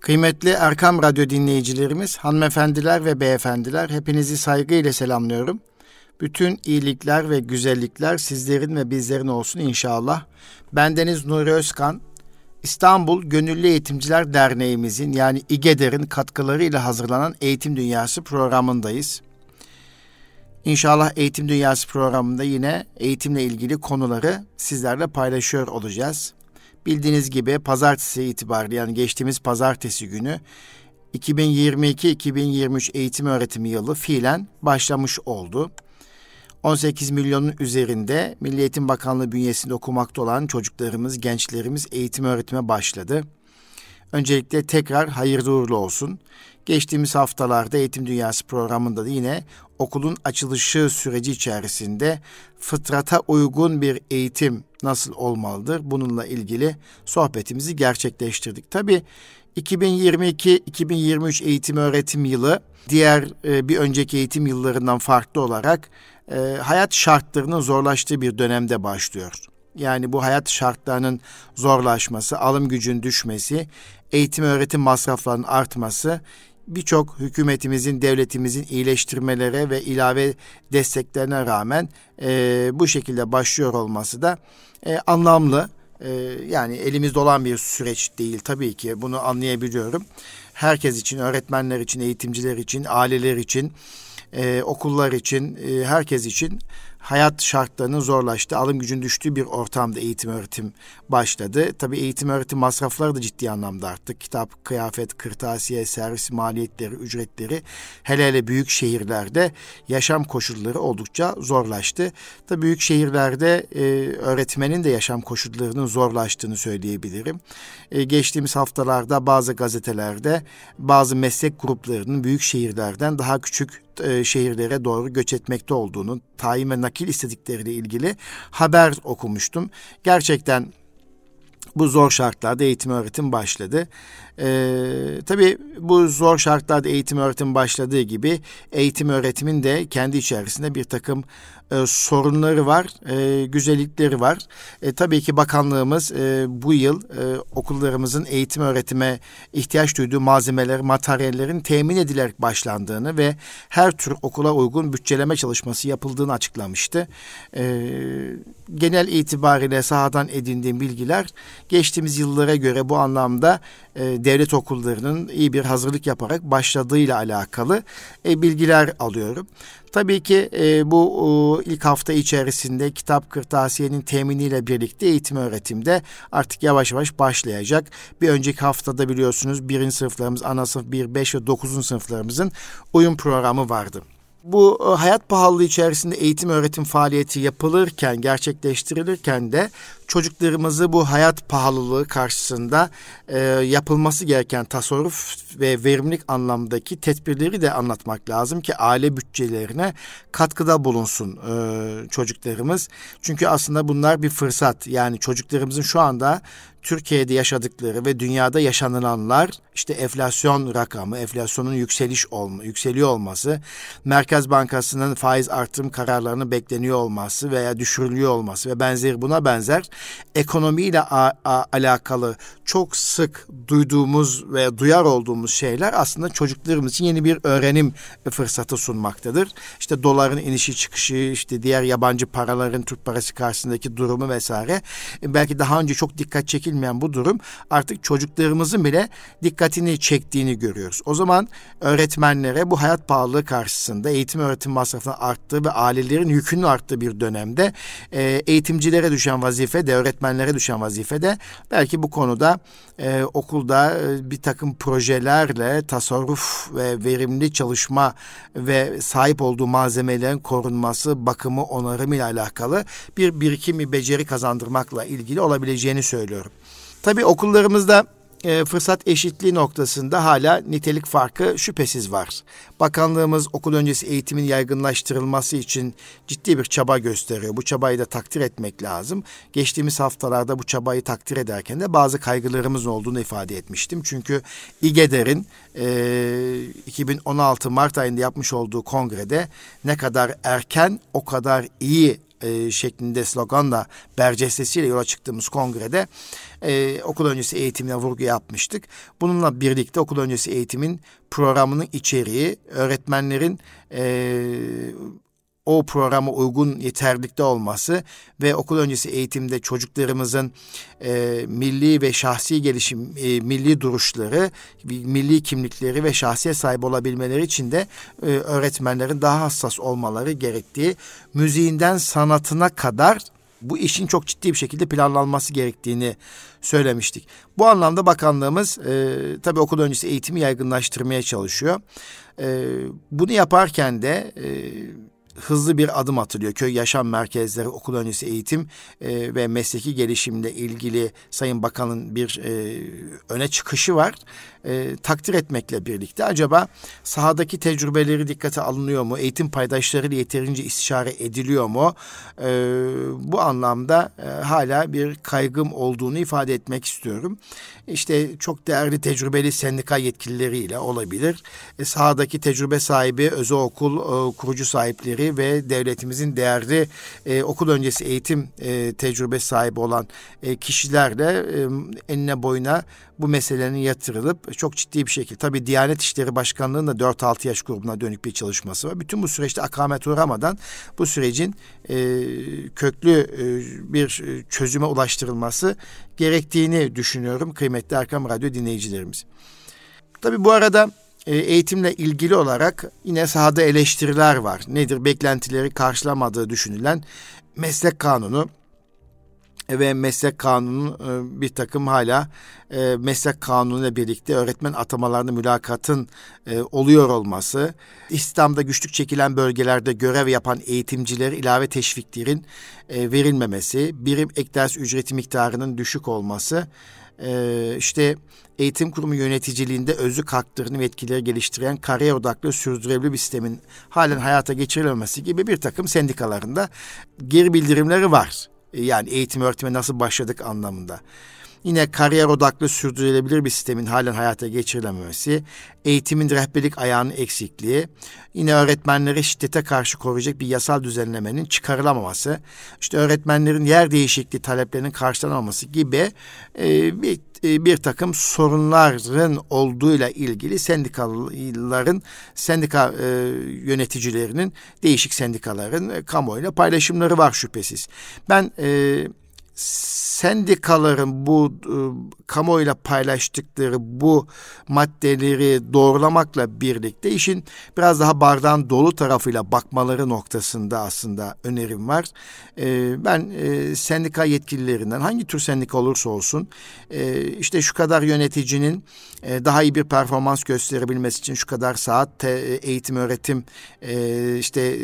Kıymetli Erkam Radyo dinleyicilerimiz, hanımefendiler ve beyefendiler hepinizi saygıyla selamlıyorum. Bütün iyilikler ve güzellikler sizlerin ve bizlerin olsun inşallah. Bendeniz Nuri Özkan, İstanbul Gönüllü Eğitimciler Derneğimizin yani İGEDER'in katkılarıyla hazırlanan Eğitim Dünyası programındayız. İnşallah Eğitim Dünyası programında yine eğitimle ilgili konuları sizlerle paylaşıyor olacağız. Bildiğiniz gibi pazartesi itibariyle yani geçtiğimiz pazartesi günü 2022-2023 eğitim öğretim yılı fiilen başlamış oldu. 18 milyonun üzerinde Milli Eğitim Bakanlığı bünyesinde okumakta olan çocuklarımız, gençlerimiz eğitim öğretime başladı. Öncelikle tekrar hayırlı uğurlu olsun. Geçtiğimiz haftalarda Eğitim Dünyası programında da yine okulun açılışı süreci içerisinde fıtrata uygun bir eğitim nasıl olmalıdır? Bununla ilgili sohbetimizi gerçekleştirdik. Tabii 2022-2023 eğitim öğretim yılı diğer e, bir önceki eğitim yıllarından farklı olarak e, hayat şartlarının zorlaştığı bir dönemde başlıyor. Yani bu hayat şartlarının zorlaşması, alım gücün düşmesi, eğitim öğretim masraflarının artması birçok hükümetimizin, devletimizin iyileştirmelere ve ilave desteklerine rağmen e, bu şekilde başlıyor olması da e, anlamlı. E, yani elimizde olan bir süreç değil tabii ki bunu anlayabiliyorum. Herkes için, öğretmenler için, eğitimciler için, aileler için, e, okullar için, e, herkes için hayat şartlarının zorlaştı, alım gücün düştüğü bir ortamda eğitim öğretim başladı. Tabii eğitim öğretim masrafları da ciddi anlamda arttı. Kitap, kıyafet, kırtasiye, servis maliyetleri, ücretleri hele hele büyük şehirlerde yaşam koşulları oldukça zorlaştı. Tabii büyük şehirlerde e, öğretmenin de yaşam koşullarının zorlaştığını söyleyebilirim. E, geçtiğimiz haftalarda bazı gazetelerde bazı meslek gruplarının büyük şehirlerden daha küçük e, şehirlere doğru göç etmekte olduğunu, tayin ve nakil istedikleriyle ilgili haber okumuştum. Gerçekten bu zor şartlarda eğitim öğretim başladı. Ee, tabii bu zor şartlarda eğitim öğretim başladığı gibi eğitim öğretimin de kendi içerisinde bir takım e, sorunları var, e, güzellikleri var. E, tabii ki bakanlığımız e, bu yıl e, okullarımızın eğitim öğretime ihtiyaç duyduğu malzemeler, materyallerin temin edilerek başlandığını ve her tür okula uygun bütçeleme çalışması yapıldığını açıklamıştı. E, genel itibariyle sahadan edindiğim bilgiler geçtiğimiz yıllara göre bu anlamda e, devlet okullarının iyi bir hazırlık yaparak başladığıyla alakalı e, bilgiler alıyorum. Tabii ki e, bu e, ilk hafta içerisinde kitap kırtasiyenin teminiyle birlikte eğitim öğretimde artık yavaş yavaş başlayacak. Bir önceki haftada biliyorsunuz birinci sınıflarımız, ana sınıf 1, 5 ve 9. sınıflarımızın uyum programı vardı bu e, hayat pahalılığı içerisinde eğitim öğretim faaliyeti yapılırken, gerçekleştirilirken de çocuklarımızı bu hayat pahalılığı karşısında e, yapılması gereken tasarruf ve verimlilik anlamdaki tedbirleri de anlatmak lazım ki aile bütçelerine katkıda bulunsun e, çocuklarımız. Çünkü aslında bunlar bir fırsat. Yani çocuklarımızın şu anda Türkiye'de yaşadıkları ve dünyada yaşanılanlar işte enflasyon rakamı, enflasyonun yükseliş olma, yükseliyor olması, Merkez Bankası'nın faiz artırım kararlarını bekleniyor olması veya düşürülüyor olması ve benzeri buna benzer ekonomiyle alakalı çok sık duyduğumuz ve duyar olduğumuz şeyler aslında çocuklarımız için yeni bir öğrenim fırsatı sunmaktadır. İşte doların inişi çıkışı, işte diğer yabancı paraların Türk parası karşısındaki durumu vesaire. Belki daha önce çok dikkat çekilmeyen bu durum artık çocuklarımızın bile dikkatini çektiğini görüyoruz. O zaman öğretmenlere bu hayat pahalılığı karşısında eğitim öğretim masrafının arttığı ve ailelerin yükünün arttığı bir dönemde e, eğitimcilere düşen vazife de öğretmenlere düşen vazife de belki bu konuda e, okulda e, bir takım projelerle tasarruf ve verimli çalışma ve sahip olduğu malzemelerin korunması, bakımı, onarımı ile alakalı bir birikim, bir beceri kazandırmakla ilgili olabileceğini söylüyorum. Tabii okullarımızda e, fırsat eşitliği noktasında hala nitelik farkı şüphesiz var. Bakanlığımız okul öncesi eğitimin yaygınlaştırılması için ciddi bir çaba gösteriyor. Bu çabayı da takdir etmek lazım. Geçtiğimiz haftalarda bu çabayı takdir ederken de bazı kaygılarımız olduğunu ifade etmiştim. Çünkü İGEDER'in e, 2016 Mart ayında yapmış olduğu kongrede ne kadar erken o kadar iyi e, şeklinde sloganla bercestesiyle yola çıktığımız kongrede e, okul öncesi eğitimine vurgu yapmıştık. Bununla birlikte okul öncesi eğitimin programının içeriği, öğretmenlerin e, o programa uygun yeterlikte olması ve okul öncesi eğitimde çocuklarımızın e, milli ve şahsi gelişim, e, milli duruşları, milli kimlikleri ve şahsiyet sahibi olabilmeleri için de e, öğretmenlerin daha hassas olmaları gerektiği, müziğinden sanatına kadar bu işin çok ciddi bir şekilde planlanması gerektiğini söylemiştik. Bu anlamda bakanlığımız e, tabii okul öncesi eğitimi yaygınlaştırmaya çalışıyor. E, bunu yaparken de e, hızlı bir adım atılıyor. Köy yaşam merkezleri, okul öncesi eğitim e, ve mesleki gelişimle ilgili Sayın Bakan'ın bir e, öne çıkışı var. E, takdir etmekle birlikte acaba sahadaki tecrübeleri dikkate alınıyor mu? Eğitim paydaşlarıyla yeterince istişare ediliyor mu? E, bu anlamda e, hala bir kaygım olduğunu ifade etmek istiyorum. İşte çok değerli tecrübeli sendika yetkilileriyle olabilir. E, sahadaki tecrübe sahibi özel okul e, kurucu sahipleri ve devletimizin değerli e, okul öncesi eğitim e, tecrübe sahibi olan e, kişilerle e, enine boyuna bu meselelerin yatırılıp çok ciddi bir şekilde tabii Diyanet İşleri Başkanlığı'nın da 4-6 yaş grubuna dönük bir çalışması var. Bütün bu süreçte akamet uğramadan bu sürecin e, köklü e, bir çözüme ulaştırılması gerektiğini düşünüyorum kıymetli Erkam Radyo dinleyicilerimiz. Tabii bu arada e, eğitimle ilgili olarak yine sahada eleştiriler var. Nedir? Beklentileri karşılamadığı düşünülen meslek kanunu ve meslek kanunu e, bir takım hala e, meslek kanunuyla birlikte öğretmen atamalarında mülakatın oluyor olması, İslam'da güçlük çekilen bölgelerde görev yapan eğitimcileri ilave teşviklerin verilmemesi, birim ek ders ücreti miktarının düşük olması, işte eğitim kurumu yöneticiliğinde özlük haklarını ve etkileri geliştiren kariyer odaklı sürdürülebilir bir sistemin halen hayata geçirilmemesi gibi bir takım sendikalarında geri bildirimleri var. Yani eğitim öğretime nasıl başladık anlamında. Yine kariyer odaklı sürdürülebilir bir sistemin halen hayata geçirilememesi, eğitimin rehberlik ayağının eksikliği, yine öğretmenleri şiddete karşı koruyacak bir yasal düzenlemenin çıkarılamaması, işte öğretmenlerin yer değişikliği taleplerinin karşılanamaması gibi e, bir, e, bir takım sorunların olduğuyla ilgili sendikaların, sendika e, yöneticilerinin, değişik sendikaların e, kamuoyuyla paylaşımları var şüphesiz. Ben e, sendikaların bu e, kamuoyuyla paylaştıkları bu maddeleri doğrulamakla birlikte işin biraz daha bardağın dolu tarafıyla bakmaları noktasında aslında önerim var. E, ben e, sendika yetkililerinden hangi tür sendika olursa olsun e, işte şu kadar yöneticinin e, daha iyi bir performans gösterebilmesi için şu kadar saat te, eğitim öğretim e, işte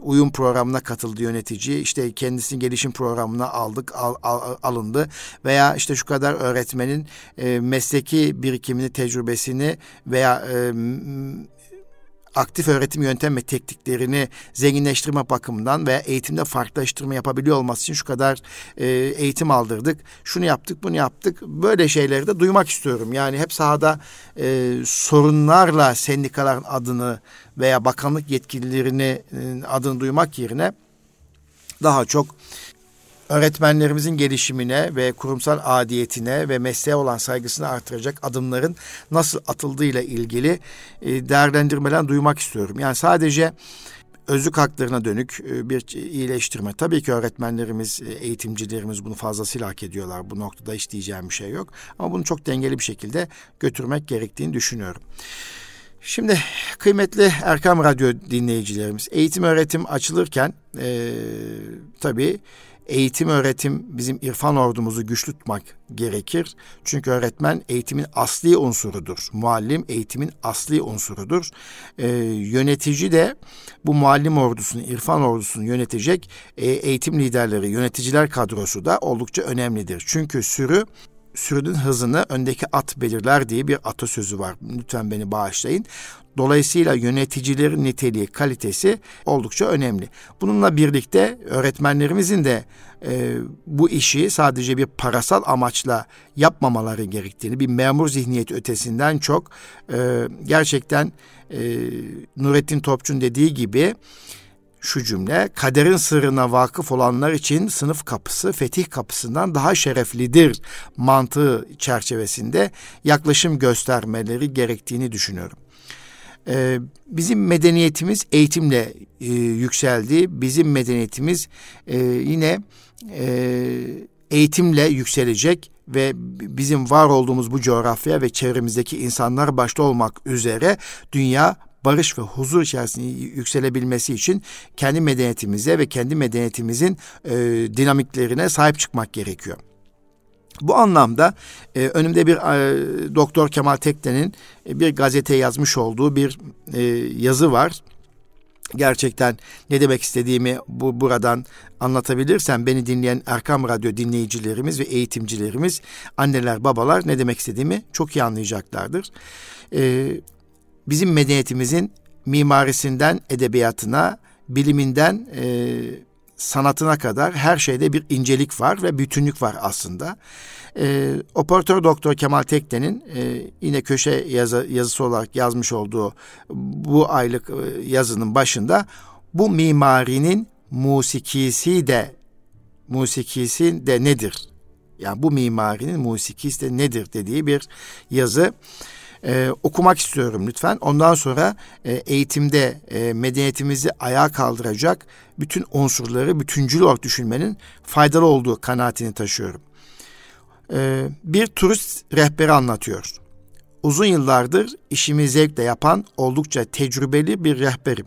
uyum programına katıldı yönetici işte kendisini gelişim programına aldık al, al, alındı veya işte şu kadar öğretmenin e, mesleki birikimini tecrübesini veya e, aktif öğretim yöntem ve tekniklerini zenginleştirme bakımından veya eğitimde farklılaştırma yapabiliyor olması için şu kadar e, eğitim aldırdık. Şunu yaptık, bunu yaptık. Böyle şeyleri de duymak istiyorum. Yani hep sahada e, sorunlarla sendikaların adını veya bakanlık yetkililerini e, adını duymak yerine daha çok öğretmenlerimizin gelişimine ve kurumsal adiyetine ve mesleğe olan saygısını artıracak adımların nasıl atıldığıyla ilgili e, değerlendirmeler duymak istiyorum. Yani sadece özlük haklarına dönük e, bir iyileştirme. Tabii ki öğretmenlerimiz, e, eğitimcilerimiz bunu fazlasıyla hak ediyorlar. Bu noktada hiç diyeceğim bir şey yok. Ama bunu çok dengeli bir şekilde götürmek gerektiğini düşünüyorum. Şimdi kıymetli Erkam Radyo dinleyicilerimiz, eğitim öğretim açılırken e, tabii eğitim öğretim bizim irfan ordumuzu güçlü tutmak gerekir. Çünkü öğretmen eğitimin asli unsurudur. Muallim eğitimin asli unsurudur. Ee, yönetici de bu muallim ordusunu, irfan ordusunu yönetecek e, eğitim liderleri, yöneticiler kadrosu da oldukça önemlidir. Çünkü sürü sürünün hızını öndeki at belirler diye bir atasözü var. Lütfen beni bağışlayın. Dolayısıyla yöneticilerin niteliği, kalitesi oldukça önemli. Bununla birlikte öğretmenlerimizin de e, bu işi sadece bir parasal amaçla yapmamaları gerektiğini, bir memur zihniyeti ötesinden çok e, gerçekten e, Nurettin Topçu'nun dediği gibi şu cümle kaderin sırrına vakıf olanlar için sınıf kapısı fetih kapısından daha şereflidir mantığı çerçevesinde yaklaşım göstermeleri gerektiğini düşünüyorum. Ee, bizim medeniyetimiz eğitimle e, yükseldi. Bizim medeniyetimiz e, yine e, eğitimle yükselecek ve bizim var olduğumuz bu coğrafya ve çevremizdeki insanlar başta olmak üzere dünya barış ve huzur içerisinde yükselebilmesi için kendi medeniyetimize ve kendi medeniyetimizin e, dinamiklerine sahip çıkmak gerekiyor. Bu anlamda e, önümde bir e, Doktor Kemal Tekne'nin e, bir gazete yazmış olduğu bir e, yazı var. Gerçekten ne demek istediğimi bu buradan anlatabilirsem beni dinleyen Erkam Radyo dinleyicilerimiz ve eğitimcilerimiz, anneler, babalar ne demek istediğimi çok iyi anlayacaklardır. E, bizim medeniyetimizin mimarisinden edebiyatına, biliminden e, sanatına kadar her şeyde bir incelik var ve bütünlük var aslında. E, operatör Doktor Kemal Tekne'nin e, yine köşe yazı, yazısı olarak yazmış olduğu bu aylık e, yazının başında bu mimarinin musikisi de musikisi de nedir? Yani bu mimarinin musikisi de nedir dediği bir yazı e, okumak istiyorum lütfen. Ondan sonra e, eğitimde e, medeniyetimizi ayağa kaldıracak bütün unsurları bütüncül olarak düşünmenin faydalı olduğu kanaatini taşıyorum. E, bir turist rehberi anlatıyor. Uzun yıllardır işimi zevkle yapan oldukça tecrübeli bir rehberim.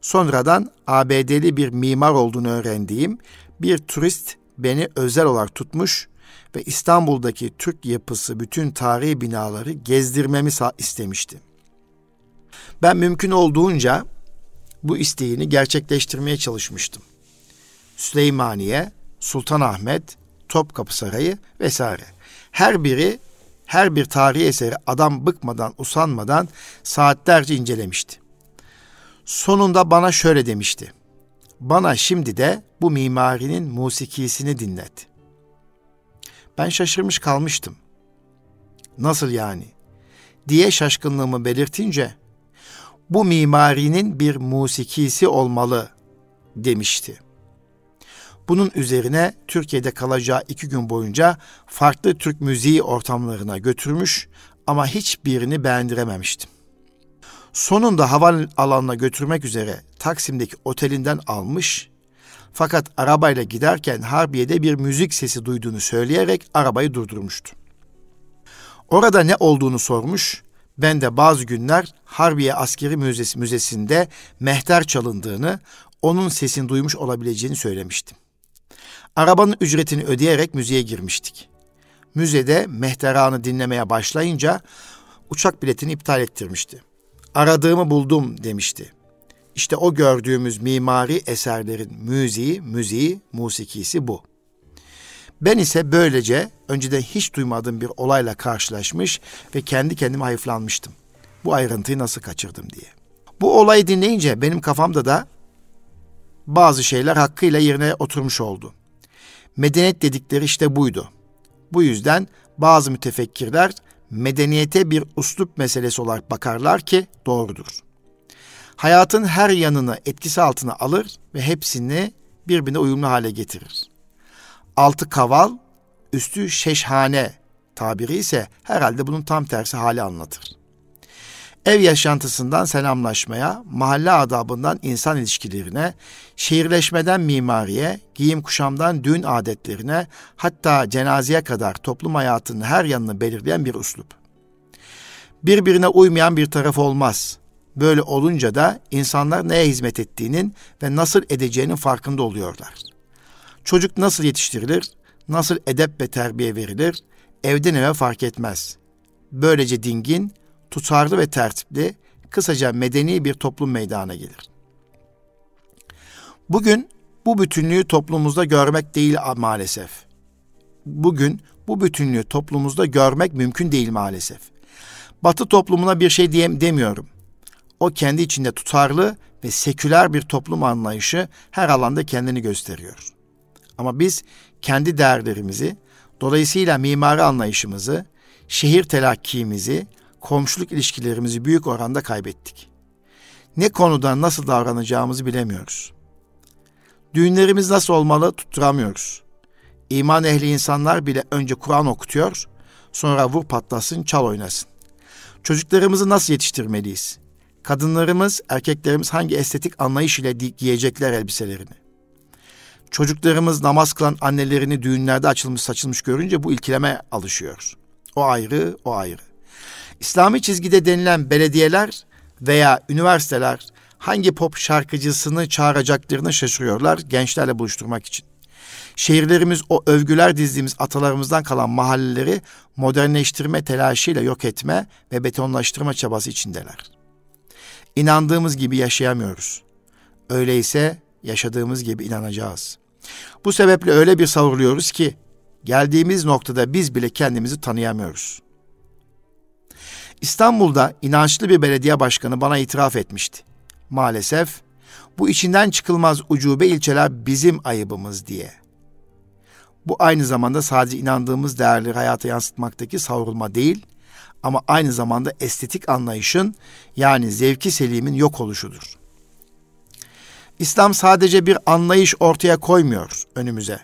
Sonradan ABD'li bir mimar olduğunu öğrendiğim bir turist beni özel olarak tutmuş ve İstanbul'daki Türk yapısı bütün tarihi binaları gezdirmemi istemişti. Ben mümkün olduğunca bu isteğini gerçekleştirmeye çalışmıştım. Süleymaniye, Sultanahmet, Topkapı Sarayı vesaire. Her biri her bir tarihi eseri adam bıkmadan, usanmadan saatlerce incelemişti. Sonunda bana şöyle demişti. Bana şimdi de bu mimarinin musikisini dinlet. Ben şaşırmış kalmıştım. Nasıl yani? diye şaşkınlığımı belirtince bu mimarinin bir musikisi olmalı demişti. Bunun üzerine Türkiye'de kalacağı iki gün boyunca farklı Türk müziği ortamlarına götürmüş ama hiçbirini beğendirememiştim. Sonunda havaalanına götürmek üzere Taksim'deki otelinden almış fakat arabayla giderken Harbiye'de bir müzik sesi duyduğunu söyleyerek arabayı durdurmuştu. Orada ne olduğunu sormuş, ben de bazı günler Harbiye Askeri Müzesi Müzesi'nde mehter çalındığını, onun sesini duymuş olabileceğini söylemiştim. Arabanın ücretini ödeyerek müzeye girmiştik. Müzede mehteranı dinlemeye başlayınca uçak biletini iptal ettirmişti. Aradığımı buldum demişti. İşte o gördüğümüz mimari eserlerin müziği, müziği, musikisi bu. Ben ise böylece önceden hiç duymadığım bir olayla karşılaşmış ve kendi kendime hayıflanmıştım. Bu ayrıntıyı nasıl kaçırdım diye. Bu olayı dinleyince benim kafamda da bazı şeyler hakkıyla yerine oturmuş oldu. Medeniyet dedikleri işte buydu. Bu yüzden bazı mütefekkirler medeniyete bir uslup meselesi olarak bakarlar ki doğrudur hayatın her yanını etkisi altına alır ve hepsini birbirine uyumlu hale getirir. Altı kaval, üstü şeşhane tabiri ise herhalde bunun tam tersi hali anlatır. Ev yaşantısından selamlaşmaya, mahalle adabından insan ilişkilerine, şehirleşmeden mimariye, giyim kuşamdan düğün adetlerine, hatta cenazeye kadar toplum hayatının her yanını belirleyen bir uslup. Birbirine uymayan bir taraf olmaz. Böyle olunca da insanlar neye hizmet ettiğinin ve nasıl edeceğinin farkında oluyorlar. Çocuk nasıl yetiştirilir, nasıl edep ve terbiye verilir, evden eve fark etmez. Böylece dingin, tutarlı ve tertipli, kısaca medeni bir toplum meydana gelir. Bugün bu bütünlüğü toplumumuzda görmek değil maalesef. Bugün bu bütünlüğü toplumumuzda görmek mümkün değil maalesef. Batı toplumuna bir şey diyem demiyorum. O kendi içinde tutarlı ve seküler bir toplum anlayışı her alanda kendini gösteriyor. Ama biz kendi değerlerimizi, dolayısıyla mimari anlayışımızı, şehir telakkimizi, komşuluk ilişkilerimizi büyük oranda kaybettik. ne konuda nasıl davranacağımızı bilemiyoruz. Düğünlerimiz nasıl olmalı tutturamıyoruz. İman ehli insanlar bile önce Kur'an okutuyor, sonra vur patlasın, çal oynasın. Çocuklarımızı nasıl yetiştirmeliyiz? Kadınlarımız, erkeklerimiz hangi estetik anlayış ile giyecekler elbiselerini? Çocuklarımız namaz kılan annelerini düğünlerde açılmış saçılmış görünce bu ilkileme alışıyor. O ayrı, o ayrı. İslami çizgide denilen belediyeler veya üniversiteler hangi pop şarkıcısını çağıracaklarını şaşırıyorlar gençlerle buluşturmak için. Şehirlerimiz o övgüler dizdiğimiz atalarımızdan kalan mahalleleri modernleştirme telaşıyla yok etme ve betonlaştırma çabası içindeler. İnandığımız gibi yaşayamıyoruz. Öyleyse yaşadığımız gibi inanacağız. Bu sebeple öyle bir savruluyoruz ki geldiğimiz noktada biz bile kendimizi tanıyamıyoruz. İstanbul'da inançlı bir belediye başkanı bana itiraf etmişti. Maalesef bu içinden çıkılmaz ucube ilçeler bizim ayıbımız diye. Bu aynı zamanda sadece inandığımız değerleri hayata yansıtmaktaki savrulma değil ama aynı zamanda estetik anlayışın yani zevki selimin yok oluşudur. İslam sadece bir anlayış ortaya koymuyor önümüze.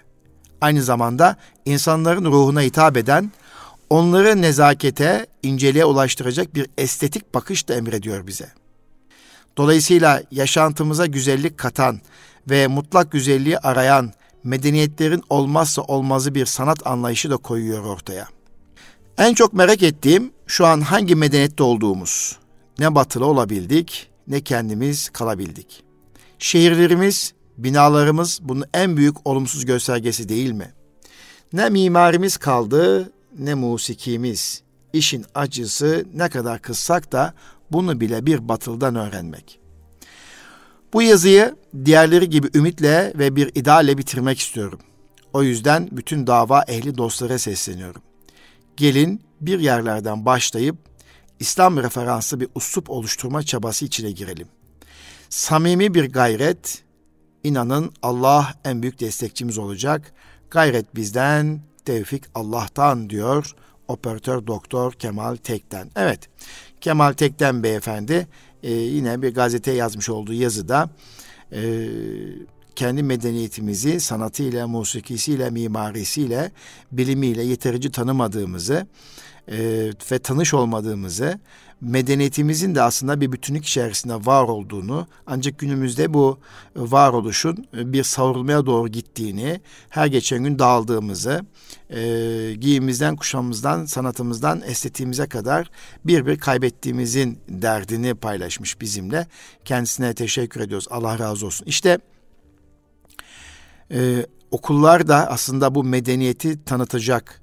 Aynı zamanda insanların ruhuna hitap eden, onları nezakete, inceliğe ulaştıracak bir estetik bakış da emrediyor bize. Dolayısıyla yaşantımıza güzellik katan ve mutlak güzelliği arayan medeniyetlerin olmazsa olmazı bir sanat anlayışı da koyuyor ortaya. En çok merak ettiğim şu an hangi medeniyette olduğumuz. Ne batılı olabildik ne kendimiz kalabildik. Şehirlerimiz, binalarımız bunun en büyük olumsuz göstergesi değil mi? Ne mimarimiz kaldı ne musikimiz. İşin acısı ne kadar kızsak da bunu bile bir batıldan öğrenmek. Bu yazıyı diğerleri gibi ümitle ve bir idealle bitirmek istiyorum. O yüzden bütün dava ehli dostlara sesleniyorum. Gelin bir yerlerden başlayıp İslam referanslı bir usup oluşturma çabası içine girelim. Samimi bir gayret, inanın Allah en büyük destekçimiz olacak. Gayret bizden, tevfik Allah'tan diyor operatör doktor Kemal Tekten. Evet, Kemal Tekten beyefendi e, yine bir gazete yazmış olduğu yazıda e, kendi medeniyetimizi sanatıyla, musikisiyle, mimarisiyle, bilimiyle yeterince tanımadığımızı e, ve tanış olmadığımızı medeniyetimizin de aslında bir bütünlük içerisinde var olduğunu ancak günümüzde bu varoluşun bir savrulmaya doğru gittiğini her geçen gün dağıldığımızı e, giyimimizden kuşamımızdan sanatımızdan estetiğimize kadar bir bir kaybettiğimizin derdini paylaşmış bizimle. Kendisine teşekkür ediyoruz. Allah razı olsun. İşte e, okullar da aslında bu medeniyeti tanıtacak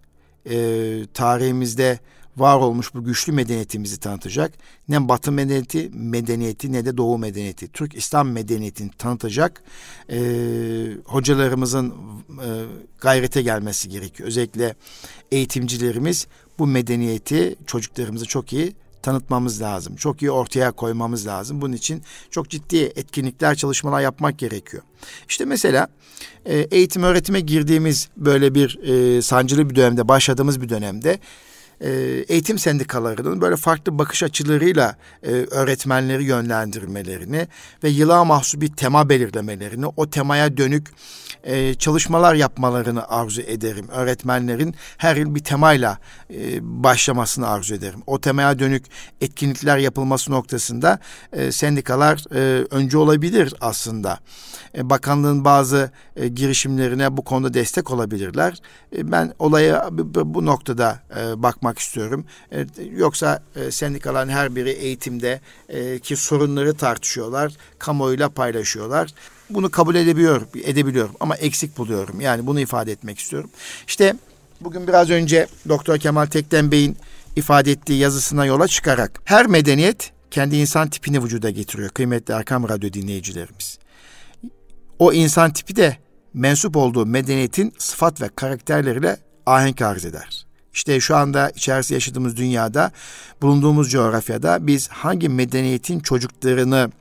e, tarihimizde var olmuş bu güçlü medeniyetimizi tanıtacak. Ne Batı medeniyeti, medeniyeti ne de Doğu medeniyeti. Türk İslam medeniyetini tanıtacak e, hocalarımızın e, gayrete gelmesi gerekiyor. Özellikle eğitimcilerimiz bu medeniyeti çocuklarımıza çok iyi tanıtmamız lazım. Çok iyi ortaya koymamız lazım. Bunun için çok ciddi etkinlikler, çalışmalar yapmak gerekiyor. İşte mesela e, eğitim öğretime girdiğimiz böyle bir e, sancılı bir dönemde, başladığımız bir dönemde e, eğitim sendikalarının böyle farklı bakış açılarıyla e, öğretmenleri yönlendirmelerini ve yıla mahsus bir tema belirlemelerini, o temaya dönük e, çalışmalar yapmalarını arzu ederim. Öğretmenlerin her yıl bir temayla e, başlamasını arzu ederim. O temaya dönük etkinlikler yapılması noktasında e, sendikalar e, önce olabilir aslında. E, bakanlığın bazı e, girişimlerine bu konuda destek olabilirler. E, ben olaya bu, noktada e, bakmak istiyorum. E, yoksa e, sendikaların her biri eğitimde e, ki sorunları tartışıyorlar, kamuoyuyla paylaşıyorlar. Bunu kabul edebiliyorum, edebiliyorum ama eksik buluyorum. Yani bunu ifade etmek istiyorum. İşte bugün biraz önce Doktor Kemal Tekten Bey'in ifade ettiği yazısına yola çıkarak her medeniyet kendi insan tipini vücuda getiriyor kıymetli Erkam Radyo dinleyicilerimiz. O insan tipi de mensup olduğu medeniyetin sıfat ve karakterleriyle ahenk arz eder. İşte şu anda içerisinde yaşadığımız dünyada, bulunduğumuz coğrafyada biz hangi medeniyetin çocuklarını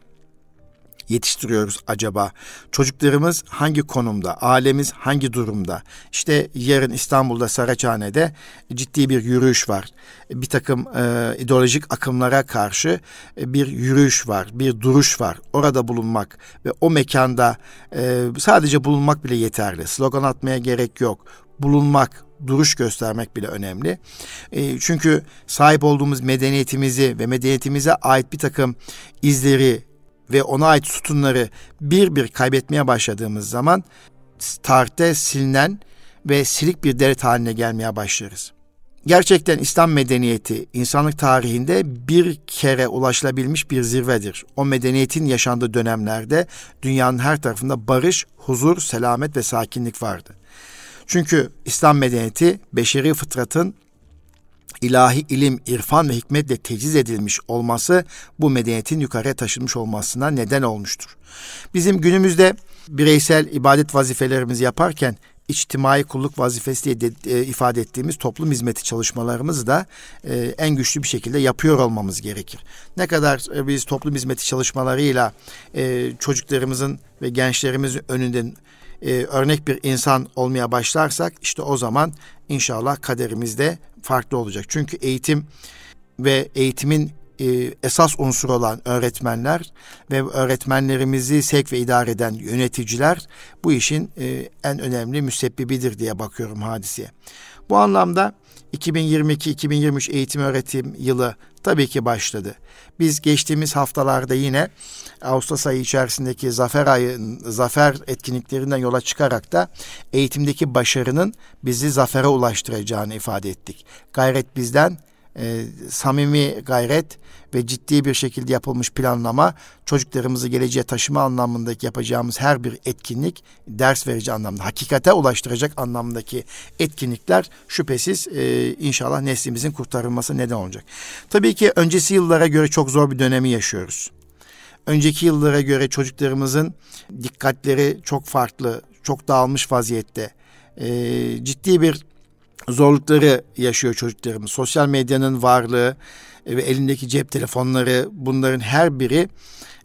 yetiştiriyoruz acaba? Çocuklarımız hangi konumda? Ailemiz hangi durumda? İşte yarın İstanbul'da Saraçhane'de ciddi bir yürüyüş var. Bir takım e, ideolojik akımlara karşı e, bir yürüyüş var, bir duruş var. Orada bulunmak ve o mekanda e, sadece bulunmak bile yeterli. Slogan atmaya gerek yok. Bulunmak, duruş göstermek bile önemli. E, çünkü sahip olduğumuz medeniyetimizi ve medeniyetimize ait bir takım izleri ve ona ait sütunları bir bir kaybetmeye başladığımız zaman tarihte silinen ve silik bir devlet haline gelmeye başlarız. Gerçekten İslam medeniyeti insanlık tarihinde bir kere ulaşılabilmiş bir zirvedir. O medeniyetin yaşandığı dönemlerde dünyanın her tarafında barış, huzur, selamet ve sakinlik vardı. Çünkü İslam medeniyeti beşeri fıtratın ilahi ilim, irfan ve hikmetle teciz edilmiş olması bu medeniyetin yukarıya taşınmış olmasına neden olmuştur. Bizim günümüzde bireysel ibadet vazifelerimizi yaparken içtimai kulluk vazifesi diye de, e, ifade ettiğimiz toplum hizmeti çalışmalarımızı da e, en güçlü bir şekilde yapıyor olmamız gerekir. Ne kadar e, biz toplum hizmeti çalışmalarıyla e, çocuklarımızın ve gençlerimizin önünde e, örnek bir insan olmaya başlarsak işte o zaman inşallah kaderimizde farklı olacak. Çünkü eğitim ve eğitimin e, esas unsur olan öğretmenler ve öğretmenlerimizi sevk ve idare eden yöneticiler bu işin e, en önemli müsebbibidir diye bakıyorum hadiseye. Bu anlamda 2022-2023 eğitim öğretim yılı tabii ki başladı. Biz geçtiğimiz haftalarda yine Ağustos ayı içerisindeki zafer ayı zafer etkinliklerinden yola çıkarak da eğitimdeki başarının bizi zafere ulaştıracağını ifade ettik. Gayret bizden, e, samimi gayret ve ciddi bir şekilde yapılmış planlama çocuklarımızı geleceğe taşıma anlamındaki yapacağımız her bir etkinlik ders verici anlamda, hakikate ulaştıracak anlamdaki etkinlikler şüphesiz e, inşallah neslimizin kurtarılması neden olacak. Tabii ki öncesi yıllara göre çok zor bir dönemi yaşıyoruz. Önceki yıllara göre çocuklarımızın dikkatleri çok farklı, çok dağılmış vaziyette. E, ciddi bir zorlukları yaşıyor çocuklarımız. Sosyal medyanın varlığı ve elindeki cep telefonları bunların her biri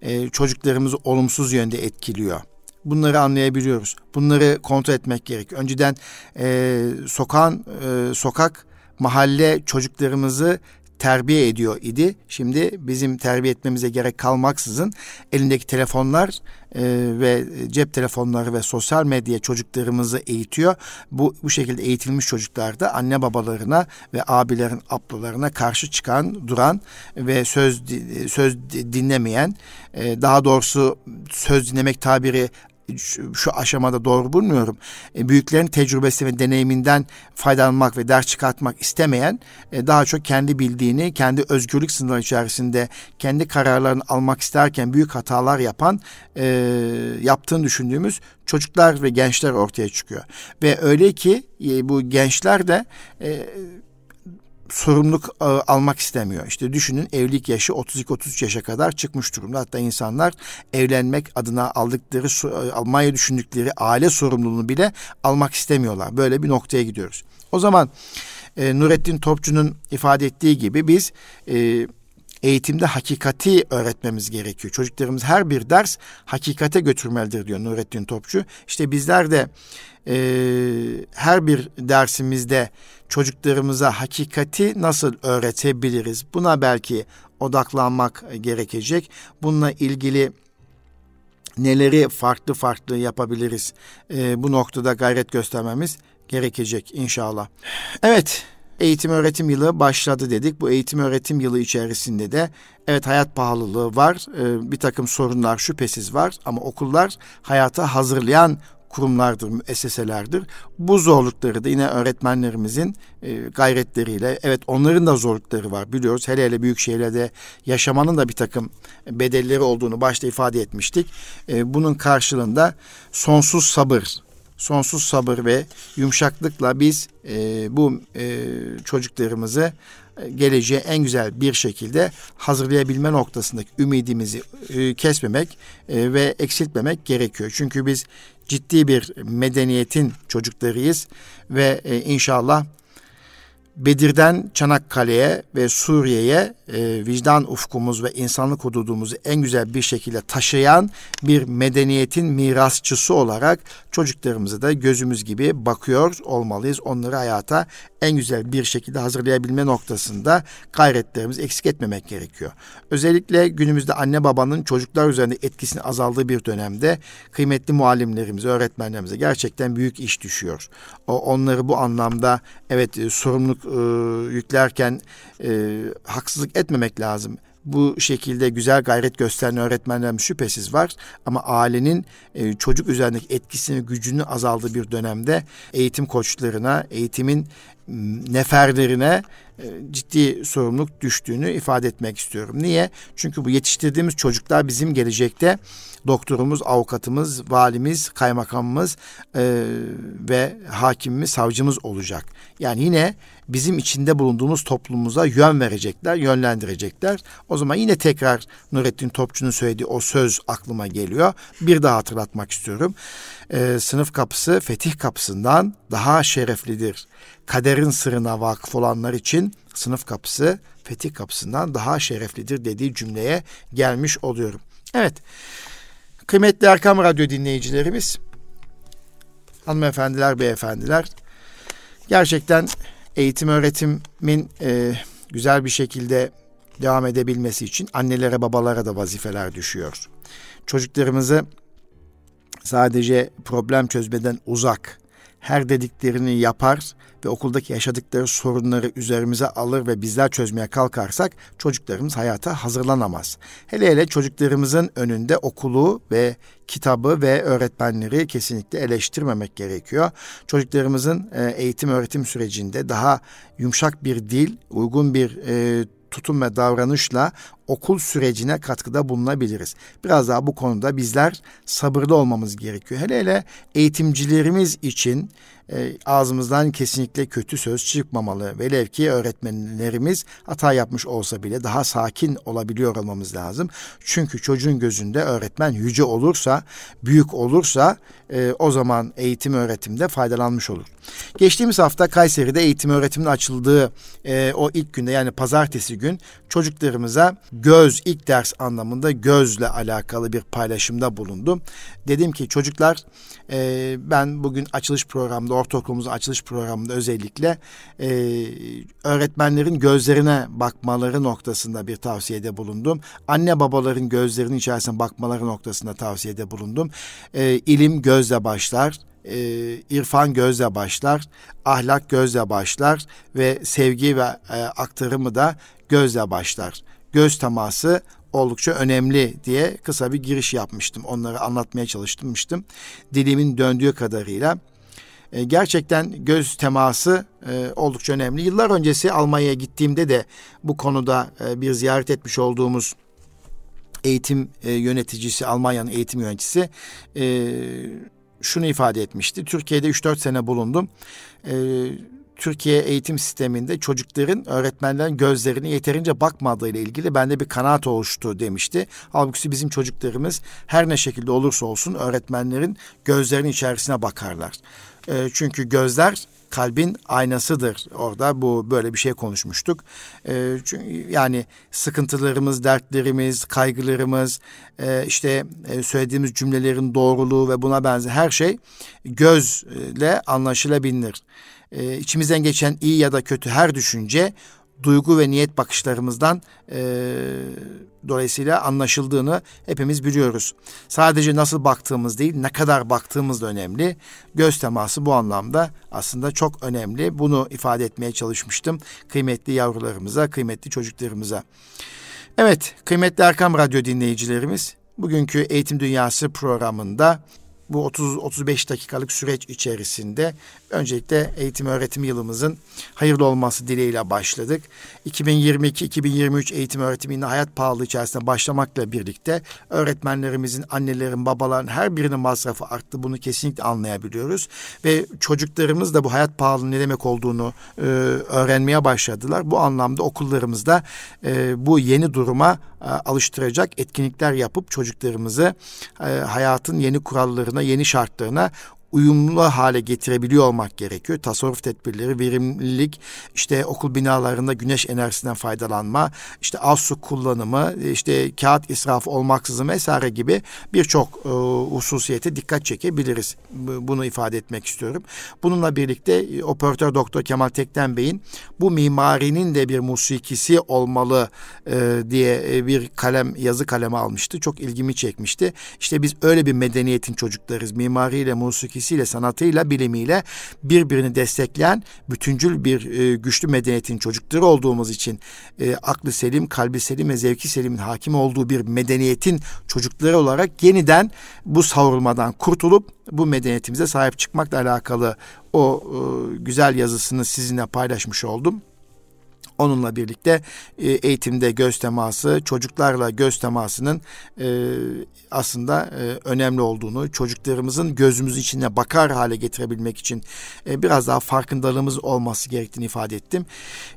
e, çocuklarımızı olumsuz yönde etkiliyor. Bunları anlayabiliyoruz. Bunları kontrol etmek gerek. Önceden e, sokan e, sokak mahalle çocuklarımızı terbiye ediyor idi. Şimdi bizim terbiye etmemize gerek kalmaksızın elindeki telefonlar e, ve cep telefonları ve sosyal medya çocuklarımızı eğitiyor. Bu bu şekilde eğitilmiş çocuklar da anne babalarına ve abilerin ablalarına karşı çıkan, duran ve söz söz dinlemeyen, e, daha doğrusu söz dinlemek tabiri şu, aşamada doğru bulmuyorum. E, büyüklerin tecrübesi ve deneyiminden faydalanmak ve ders çıkartmak istemeyen e, daha çok kendi bildiğini, kendi özgürlük sınırları içerisinde kendi kararlarını almak isterken büyük hatalar yapan, e, yaptığını düşündüğümüz çocuklar ve gençler ortaya çıkıyor. Ve öyle ki e, bu gençler de sorumluluk e, almak istemiyor. İşte düşünün evlilik yaşı 32-33 yaşa kadar çıkmış durumda. Hatta insanlar evlenmek adına aldıkları, e, almayı düşündükleri aile sorumluluğunu bile almak istemiyorlar. Böyle bir noktaya gidiyoruz. O zaman e, Nurettin Topçu'nun ifade ettiği gibi biz e, eğitimde hakikati öğretmemiz gerekiyor. Çocuklarımız her bir ders hakikate götürmelidir diyor Nurettin Topçu. İşte bizler de e, her bir dersimizde çocuklarımıza hakikati nasıl öğretebiliriz? Buna belki odaklanmak gerekecek. Bununla ilgili neleri farklı farklı yapabiliriz? E, bu noktada gayret göstermemiz gerekecek inşallah. Evet, eğitim öğretim yılı başladı dedik. Bu eğitim öğretim yılı içerisinde de evet hayat pahalılığı var, e, bir takım sorunlar şüphesiz var ama okullar hayata hazırlayan kurumlardır, müesseselerdir. Bu zorlukları da yine öğretmenlerimizin e, gayretleriyle, evet onların da zorlukları var biliyoruz. Hele hele büyük şehirlerde yaşamanın da bir takım bedelleri olduğunu başta ifade etmiştik. E, bunun karşılığında sonsuz sabır, sonsuz sabır ve yumuşaklıkla biz e, bu e, çocuklarımızı e, geleceğe en güzel bir şekilde hazırlayabilme noktasındaki ümidimizi e, kesmemek e, ve eksiltmemek gerekiyor. Çünkü biz ciddi bir medeniyetin çocuklarıyız ve e, inşallah Bedir'den Çanakkale'ye ve Suriye'ye e, vicdan ufkumuz ve insanlık hududumuzu en güzel bir şekilde taşıyan bir medeniyetin mirasçısı olarak çocuklarımızı da gözümüz gibi bakıyor olmalıyız. Onları hayata en güzel bir şekilde hazırlayabilme noktasında gayretlerimizi eksik etmemek gerekiyor. Özellikle günümüzde anne babanın çocuklar üzerinde etkisini azaldığı bir dönemde kıymetli muallimlerimize, öğretmenlerimize gerçekten büyük iş düşüyor. O onları bu anlamda evet e, sorumluluk e, yüklerken e, haksızlık etmemek lazım bu şekilde güzel gayret gösteren öğretmenlerimiz şüphesiz var. Ama ailenin e, çocuk üzerindeki etkisini, gücünü azaldığı bir dönemde eğitim koçlarına, eğitimin neferlerine ciddi sorumluluk düştüğünü ifade etmek istiyorum. Niye? Çünkü bu yetiştirdiğimiz çocuklar bizim gelecekte doktorumuz, avukatımız, valimiz, kaymakamımız e, ve hakimimiz, savcımız olacak. Yani yine bizim içinde bulunduğumuz toplumumuza yön verecekler, yönlendirecekler. O zaman yine tekrar Nurettin Topçu'nun söylediği o söz aklıma geliyor. Bir daha hatırlatmak istiyorum. E, sınıf kapısı fetih kapısından daha şereflidir. Kaderin sırrına vakıf olanlar için sınıf kapısı fetih kapısından daha şereflidir dediği cümleye gelmiş oluyorum. Evet. Kıymetli Erkam Radyo dinleyicilerimiz, hanımefendiler, beyefendiler, gerçekten eğitim öğretimin e, güzel bir şekilde devam edebilmesi için annelere babalara da vazifeler düşüyor. Çocuklarımızı sadece problem çözmeden uzak, her dediklerini yapar ve okuldaki yaşadıkları sorunları üzerimize alır ve bizler çözmeye kalkarsak çocuklarımız hayata hazırlanamaz. Hele hele çocuklarımızın önünde okulu ve kitabı ve öğretmenleri kesinlikle eleştirmemek gerekiyor. Çocuklarımızın e, eğitim öğretim sürecinde daha yumuşak bir dil, uygun bir e, tutum ve davranışla okul sürecine katkıda bulunabiliriz. Biraz daha bu konuda bizler sabırlı olmamız gerekiyor. Hele hele eğitimcilerimiz için e, ağzımızdan kesinlikle kötü söz çıkmamalı. Velev ki öğretmenlerimiz hata yapmış olsa bile daha sakin olabiliyor olmamız lazım. Çünkü çocuğun gözünde öğretmen yüce olursa, büyük olursa e, o zaman eğitim öğretimde faydalanmış olur. Geçtiğimiz hafta Kayseri'de eğitim öğretimin açıldığı e, o ilk günde yani pazartesi gün çocuklarımıza göz ilk ders anlamında gözle alakalı bir paylaşımda bulundum. Dedim ki çocuklar e, ben bugün açılış programında ortaokulumuzun açılış programında özellikle e, öğretmenlerin gözlerine bakmaları noktasında bir tavsiyede bulundum. Anne babaların gözlerinin içerisine bakmaları noktasında tavsiyede bulundum. E, ilim gözle başlar e, irfan gözle başlar, ahlak gözle başlar ve sevgi ve e, aktarımı da gözle başlar. Göz teması oldukça önemli diye kısa bir giriş yapmıştım. Onları anlatmaya çalışmıştım. Dilimin döndüğü kadarıyla. E, gerçekten göz teması e, oldukça önemli. Yıllar öncesi Almanya'ya gittiğimde de bu konuda e, bir ziyaret etmiş olduğumuz eğitim e, yöneticisi, Almanya'nın eğitim yöneticisi e, şunu ifade etmişti. Türkiye'de 3-4 sene bulundum. E, Türkiye eğitim sisteminde çocukların öğretmenlerin gözlerine yeterince bakmadığı ile ilgili bende bir kanaat oluştu demişti. Halbuki bizim çocuklarımız her ne şekilde olursa olsun öğretmenlerin gözlerinin içerisine bakarlar. E, çünkü gözler kalbin aynasıdır. Orada bu böyle bir şey konuşmuştuk. E, çünkü yani sıkıntılarımız, dertlerimiz, kaygılarımız, e, işte e, söylediğimiz cümlelerin doğruluğu ve buna benzer her şey gözle anlaşılabilir e, içimizden geçen iyi ya da kötü her düşünce duygu ve niyet bakışlarımızdan e, dolayısıyla anlaşıldığını hepimiz biliyoruz. Sadece nasıl baktığımız değil, ne kadar baktığımız da önemli. Göz teması bu anlamda aslında çok önemli. Bunu ifade etmeye çalışmıştım kıymetli yavrularımıza, kıymetli çocuklarımıza. Evet, kıymetli Erkam Radyo dinleyicilerimiz, bugünkü Eğitim Dünyası programında bu 30-35 dakikalık süreç içerisinde öncelikle eğitim öğretim yılımızın hayırlı olması dileğiyle başladık. 2022-2023 eğitim öğretiminde hayat pahalı içerisinde başlamakla birlikte öğretmenlerimizin, annelerin, babaların her birinin masrafı arttı. Bunu kesinlikle anlayabiliyoruz. Ve çocuklarımız da bu hayat pahalı ne demek olduğunu e, öğrenmeye başladılar. Bu anlamda okullarımızda e, bu yeni duruma e, alıştıracak etkinlikler yapıp çocuklarımızı e, hayatın yeni kurallarına, yeni şartlarına uyumlu hale getirebiliyor olmak gerekiyor. Tasarruf tedbirleri, verimlilik, işte okul binalarında güneş enerjisinden faydalanma, işte az su kullanımı, işte kağıt israfı olmaksızın vesaire gibi birçok e, hususiyete dikkat çekebiliriz. Bunu ifade etmek istiyorum. Bununla birlikte e, operatör doktor Kemal Tekten Bey'in bu mimarinin de bir musikisi olmalı e, diye e, bir kalem yazı kalemi almıştı. Çok ilgimi çekmişti. İşte biz öyle bir medeniyetin çocuklarız. Mimariyle, musikisiyle, sanatıyla, bilimiyle birbirini destekleyen bütüncül bir e, güçlü medeniyetin çocukları olduğumuz için e, aklı selim, kalbi selim ve zevki selimin hakim olduğu bir medeniyetin çocukları olarak yeniden bu savrulmadan kurtulup bu medeniyetimize sahip çıkmakla alakalı o e, güzel yazısını sizinle paylaşmış oldum. Onunla birlikte e, eğitimde göz teması, çocuklarla göz temasının e, aslında e, önemli olduğunu, çocuklarımızın gözümüz içine bakar hale getirebilmek için biraz daha farkındalığımız olması gerektiğini ifade ettim.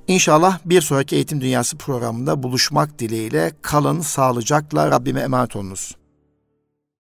İnşallah bir sonraki Eğitim Dünyası programında buluşmak dileğiyle kalın sağlıcakla Rabbime emanet olunuz.